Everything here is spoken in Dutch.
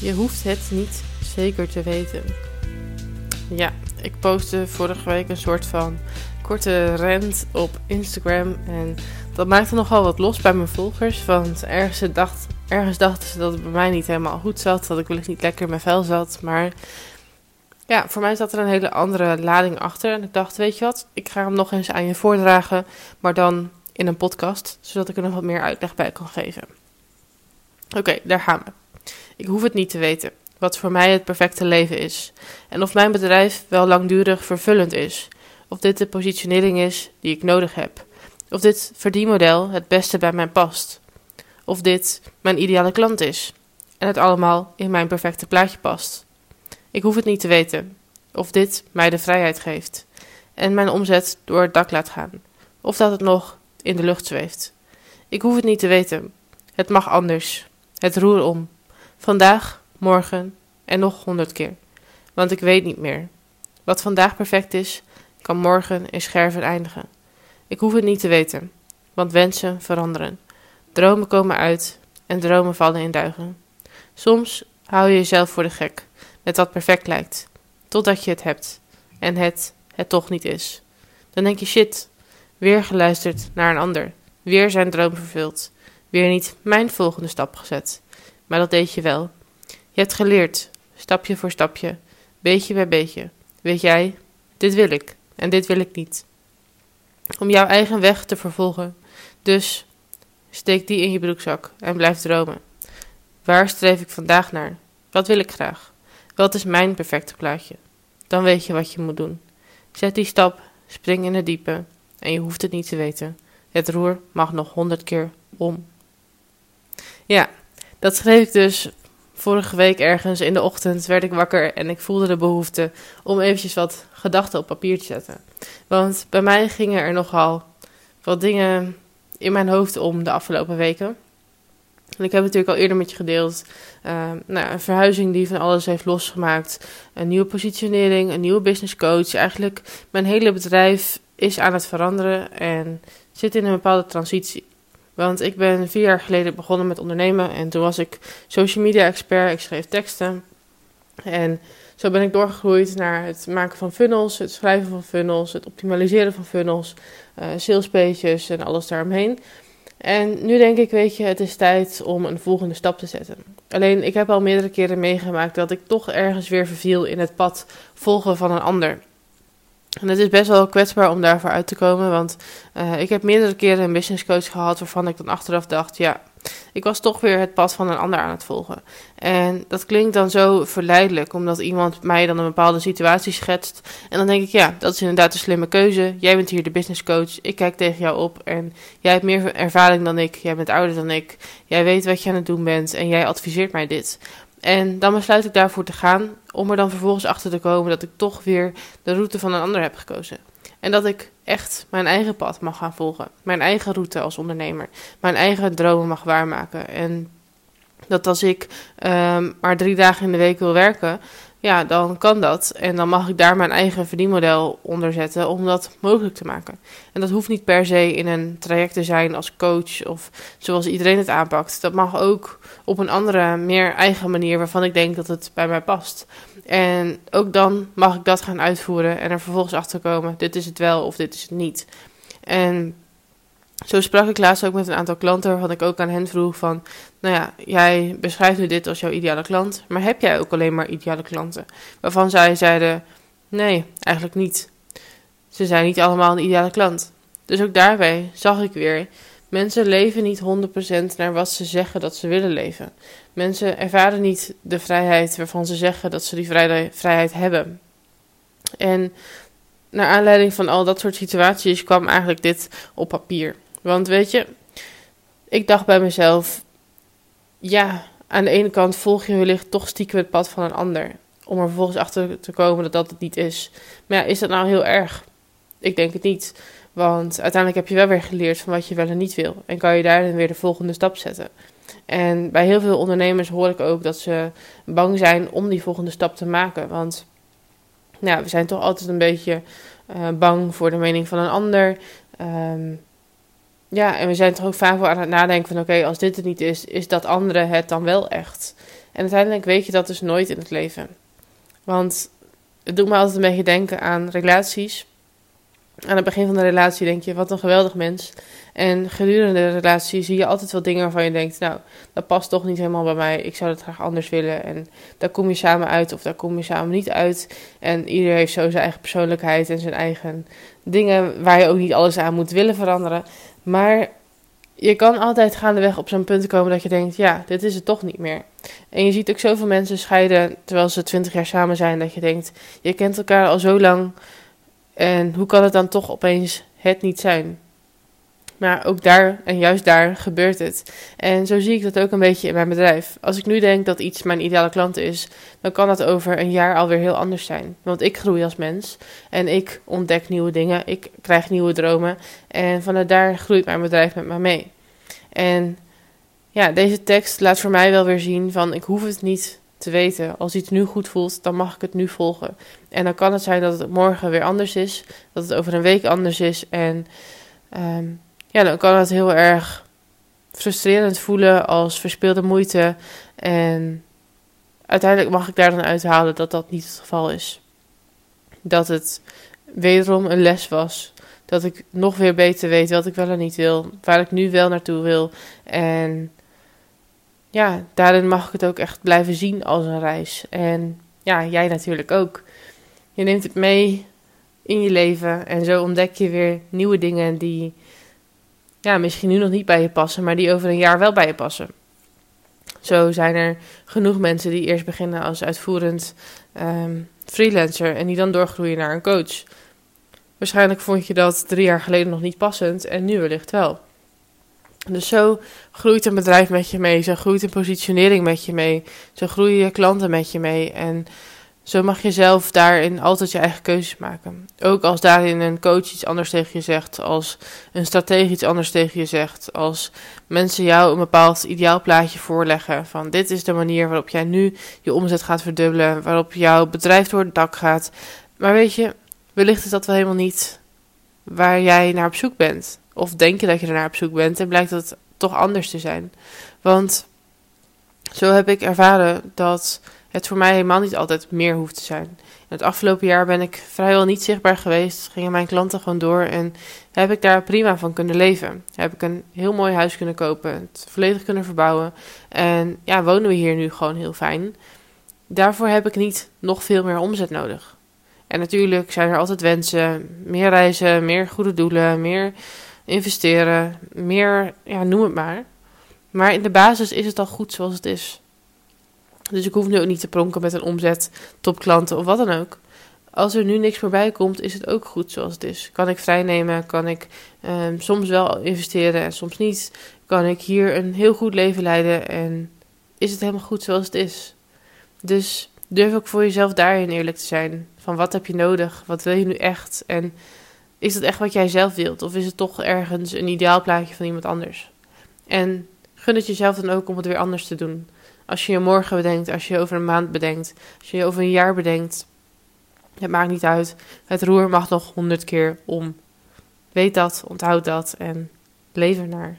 Je hoeft het niet zeker te weten. Ja, ik postte vorige week een soort van korte rant op Instagram. En dat maakte nogal wat los bij mijn volgers. Want ergens, dacht, ergens dachten ze dat het bij mij niet helemaal goed zat. Dat ik wellicht niet lekker in mijn vel zat. Maar ja, voor mij zat er een hele andere lading achter. En ik dacht, weet je wat, ik ga hem nog eens aan je voordragen. Maar dan in een podcast. Zodat ik er nog wat meer uitleg bij kan geven. Oké, daar gaan we. Ik hoef het niet te weten wat voor mij het perfecte leven is en of mijn bedrijf wel langdurig vervullend is, of dit de positionering is die ik nodig heb, of dit verdienmodel het beste bij mij past, of dit mijn ideale klant is en het allemaal in mijn perfecte plaatje past. Ik hoef het niet te weten of dit mij de vrijheid geeft en mijn omzet door het dak laat gaan, of dat het nog in de lucht zweeft. Ik hoef het niet te weten. Het mag anders. Het roer om. Vandaag, morgen en nog honderd keer. Want ik weet niet meer. Wat vandaag perfect is, kan morgen in scherven eindigen. Ik hoef het niet te weten, want wensen veranderen. Dromen komen uit en dromen vallen in duigen. Soms hou je jezelf voor de gek met wat perfect lijkt, totdat je het hebt en het het toch niet is. Dan denk je shit, weer geluisterd naar een ander, weer zijn droom vervuld, weer niet mijn volgende stap gezet. Maar dat deed je wel. Je hebt geleerd, stapje voor stapje, beetje bij beetje. Weet jij, dit wil ik en dit wil ik niet. Om jouw eigen weg te vervolgen. Dus steek die in je broekzak en blijf dromen. Waar streef ik vandaag naar? Wat wil ik graag? Wat is mijn perfecte plaatje? Dan weet je wat je moet doen. Zet die stap, spring in het diepe en je hoeft het niet te weten. Het roer mag nog honderd keer om. Ja, dat schreef ik dus vorige week ergens in de ochtend. Werd ik wakker en ik voelde de behoefte om eventjes wat gedachten op papier te zetten. Want bij mij gingen er nogal wat dingen in mijn hoofd om de afgelopen weken. En ik heb natuurlijk al eerder met je gedeeld. Uh, nou, een verhuizing die van alles heeft losgemaakt. Een nieuwe positionering, een nieuwe business coach. Eigenlijk mijn hele bedrijf is aan het veranderen en zit in een bepaalde transitie. Want ik ben vier jaar geleden begonnen met ondernemen en toen was ik social media expert. Ik schreef teksten en zo ben ik doorgegroeid naar het maken van funnels, het schrijven van funnels, het optimaliseren van funnels, uh, salespages en alles daaromheen. En nu denk ik, weet je, het is tijd om een volgende stap te zetten. Alleen ik heb al meerdere keren meegemaakt dat ik toch ergens weer verviel in het pad volgen van een ander. En het is best wel kwetsbaar om daarvoor uit te komen, want uh, ik heb meerdere keren een business coach gehad waarvan ik dan achteraf dacht, ja, ik was toch weer het pad van een ander aan het volgen. En dat klinkt dan zo verleidelijk, omdat iemand mij dan een bepaalde situatie schetst. En dan denk ik, ja, dat is inderdaad een slimme keuze. Jij bent hier de business coach, ik kijk tegen jou op en jij hebt meer ervaring dan ik, jij bent ouder dan ik, jij weet wat je aan het doen bent en jij adviseert mij dit. En dan besluit ik daarvoor te gaan, om er dan vervolgens achter te komen dat ik toch weer de route van een ander heb gekozen. En dat ik echt mijn eigen pad mag gaan volgen. Mijn eigen route als ondernemer. Mijn eigen dromen mag waarmaken. En dat als ik um, maar drie dagen in de week wil werken, ja, dan kan dat. En dan mag ik daar mijn eigen verdienmodel onder zetten om dat mogelijk te maken. En dat hoeft niet per se in een traject te zijn als coach of zoals iedereen het aanpakt. Dat mag ook op een andere, meer eigen manier waarvan ik denk dat het bij mij past. En ook dan mag ik dat gaan uitvoeren en er vervolgens achter komen: dit is het wel of dit is het niet. En zo sprak ik laatst ook met een aantal klanten, waarvan ik ook aan hen vroeg van, nou ja, jij beschrijft nu dit als jouw ideale klant, maar heb jij ook alleen maar ideale klanten? Waarvan zij zeiden, nee, eigenlijk niet. Ze zijn niet allemaal een ideale klant. Dus ook daarbij zag ik weer, mensen leven niet 100% naar wat ze zeggen dat ze willen leven. Mensen ervaren niet de vrijheid waarvan ze zeggen dat ze die vrijheid hebben. En naar aanleiding van al dat soort situaties kwam eigenlijk dit op papier. Want weet je, ik dacht bij mezelf, ja, aan de ene kant volg je wellicht toch stiekem het pad van een ander. Om er vervolgens achter te komen dat dat het niet is. Maar ja, is dat nou heel erg? Ik denk het niet. Want uiteindelijk heb je wel weer geleerd van wat je wel en niet wil. En kan je daar dan weer de volgende stap zetten. En bij heel veel ondernemers hoor ik ook dat ze bang zijn om die volgende stap te maken. Want nou, we zijn toch altijd een beetje uh, bang voor de mening van een ander. Um, ja, en we zijn toch ook vaak wel aan het nadenken van... oké, als dit het niet is, is dat andere het dan wel echt? En uiteindelijk weet je dat dus nooit in het leven. Want het doet me altijd een beetje denken aan relaties. Aan het begin van de relatie denk je, wat een geweldig mens. En gedurende de relatie zie je altijd wel dingen waarvan je denkt, nou, dat past toch niet helemaal bij mij. Ik zou dat graag anders willen. En daar kom je samen uit of daar kom je samen niet uit. En ieder heeft zo zijn eigen persoonlijkheid en zijn eigen dingen waar je ook niet alles aan moet willen veranderen. Maar je kan altijd gaandeweg op zo'n punt komen dat je denkt, ja, dit is het toch niet meer. En je ziet ook zoveel mensen scheiden terwijl ze twintig jaar samen zijn, dat je denkt, je kent elkaar al zo lang en hoe kan het dan toch opeens het niet zijn? Maar ook daar en juist daar gebeurt het. En zo zie ik dat ook een beetje in mijn bedrijf. Als ik nu denk dat iets mijn ideale klant is, dan kan dat over een jaar alweer heel anders zijn. Want ik groei als mens en ik ontdek nieuwe dingen, ik krijg nieuwe dromen en vanuit daar groeit mijn bedrijf met mij mee. En ja, deze tekst laat voor mij wel weer zien van ik hoef het niet te weten. Als iets nu goed voelt, dan mag ik het nu volgen. En dan kan het zijn dat het morgen weer anders is, dat het over een week anders is en um, ja, dan kan het heel erg frustrerend voelen als verspeelde moeite. En uiteindelijk mag ik daar dan uithalen dat dat niet het geval is. Dat het wederom een les was. Dat ik nog weer beter weet wat ik wel en niet wil. Waar ik nu wel naartoe wil. En ja, daarin mag ik het ook echt blijven zien als een reis. En ja, jij natuurlijk ook. Je neemt het mee in je leven. En zo ontdek je weer nieuwe dingen die ja, misschien nu nog niet bij je passen, maar die over een jaar wel bij je passen. Zo zijn er genoeg mensen die eerst beginnen als uitvoerend um, freelancer en die dan doorgroeien naar een coach. Waarschijnlijk vond je dat drie jaar geleden nog niet passend en nu wellicht wel. Dus zo groeit een bedrijf met je mee, zo groeit een positionering met je mee, zo groeien je klanten met je mee. En zo mag je zelf daarin altijd je eigen keuzes maken. Ook als daarin een coach iets anders tegen je zegt, als een strategie iets anders tegen je zegt, als mensen jou een bepaald ideaalplaatje voorleggen van dit is de manier waarop jij nu je omzet gaat verdubbelen, waarop jouw bedrijf door het dak gaat. Maar weet je, wellicht is dat wel helemaal niet waar jij naar op zoek bent. Of denk je dat je er naar op zoek bent en blijkt dat toch anders te zijn. Want zo heb ik ervaren dat het voor mij helemaal niet altijd meer hoeft te zijn. In het afgelopen jaar ben ik vrijwel niet zichtbaar geweest, gingen mijn klanten gewoon door en heb ik daar prima van kunnen leven. Heb ik een heel mooi huis kunnen kopen, het volledig kunnen verbouwen en ja, wonen we hier nu gewoon heel fijn. Daarvoor heb ik niet nog veel meer omzet nodig. En natuurlijk zijn er altijd wensen, meer reizen, meer goede doelen, meer investeren, meer, ja, noem het maar. Maar in de basis is het al goed zoals het is. Dus ik hoef nu ook niet te pronken met een omzet, topklanten of wat dan ook. Als er nu niks meer bij komt, is het ook goed zoals het is. Kan ik vrijnemen, kan ik um, soms wel investeren en soms niet. Kan ik hier een heel goed leven leiden en is het helemaal goed zoals het is. Dus durf ook voor jezelf daarin eerlijk te zijn. Van wat heb je nodig? Wat wil je nu echt? En is het echt wat jij zelf wilt? Of is het toch ergens een ideaalplaatje van iemand anders? En gun het jezelf dan ook om het weer anders te doen. Als je je morgen bedenkt, als je over een maand bedenkt, als je je over een jaar bedenkt. Het maakt niet uit. Het roer mag nog honderd keer om. Weet dat, onthoud dat en leef ernaar.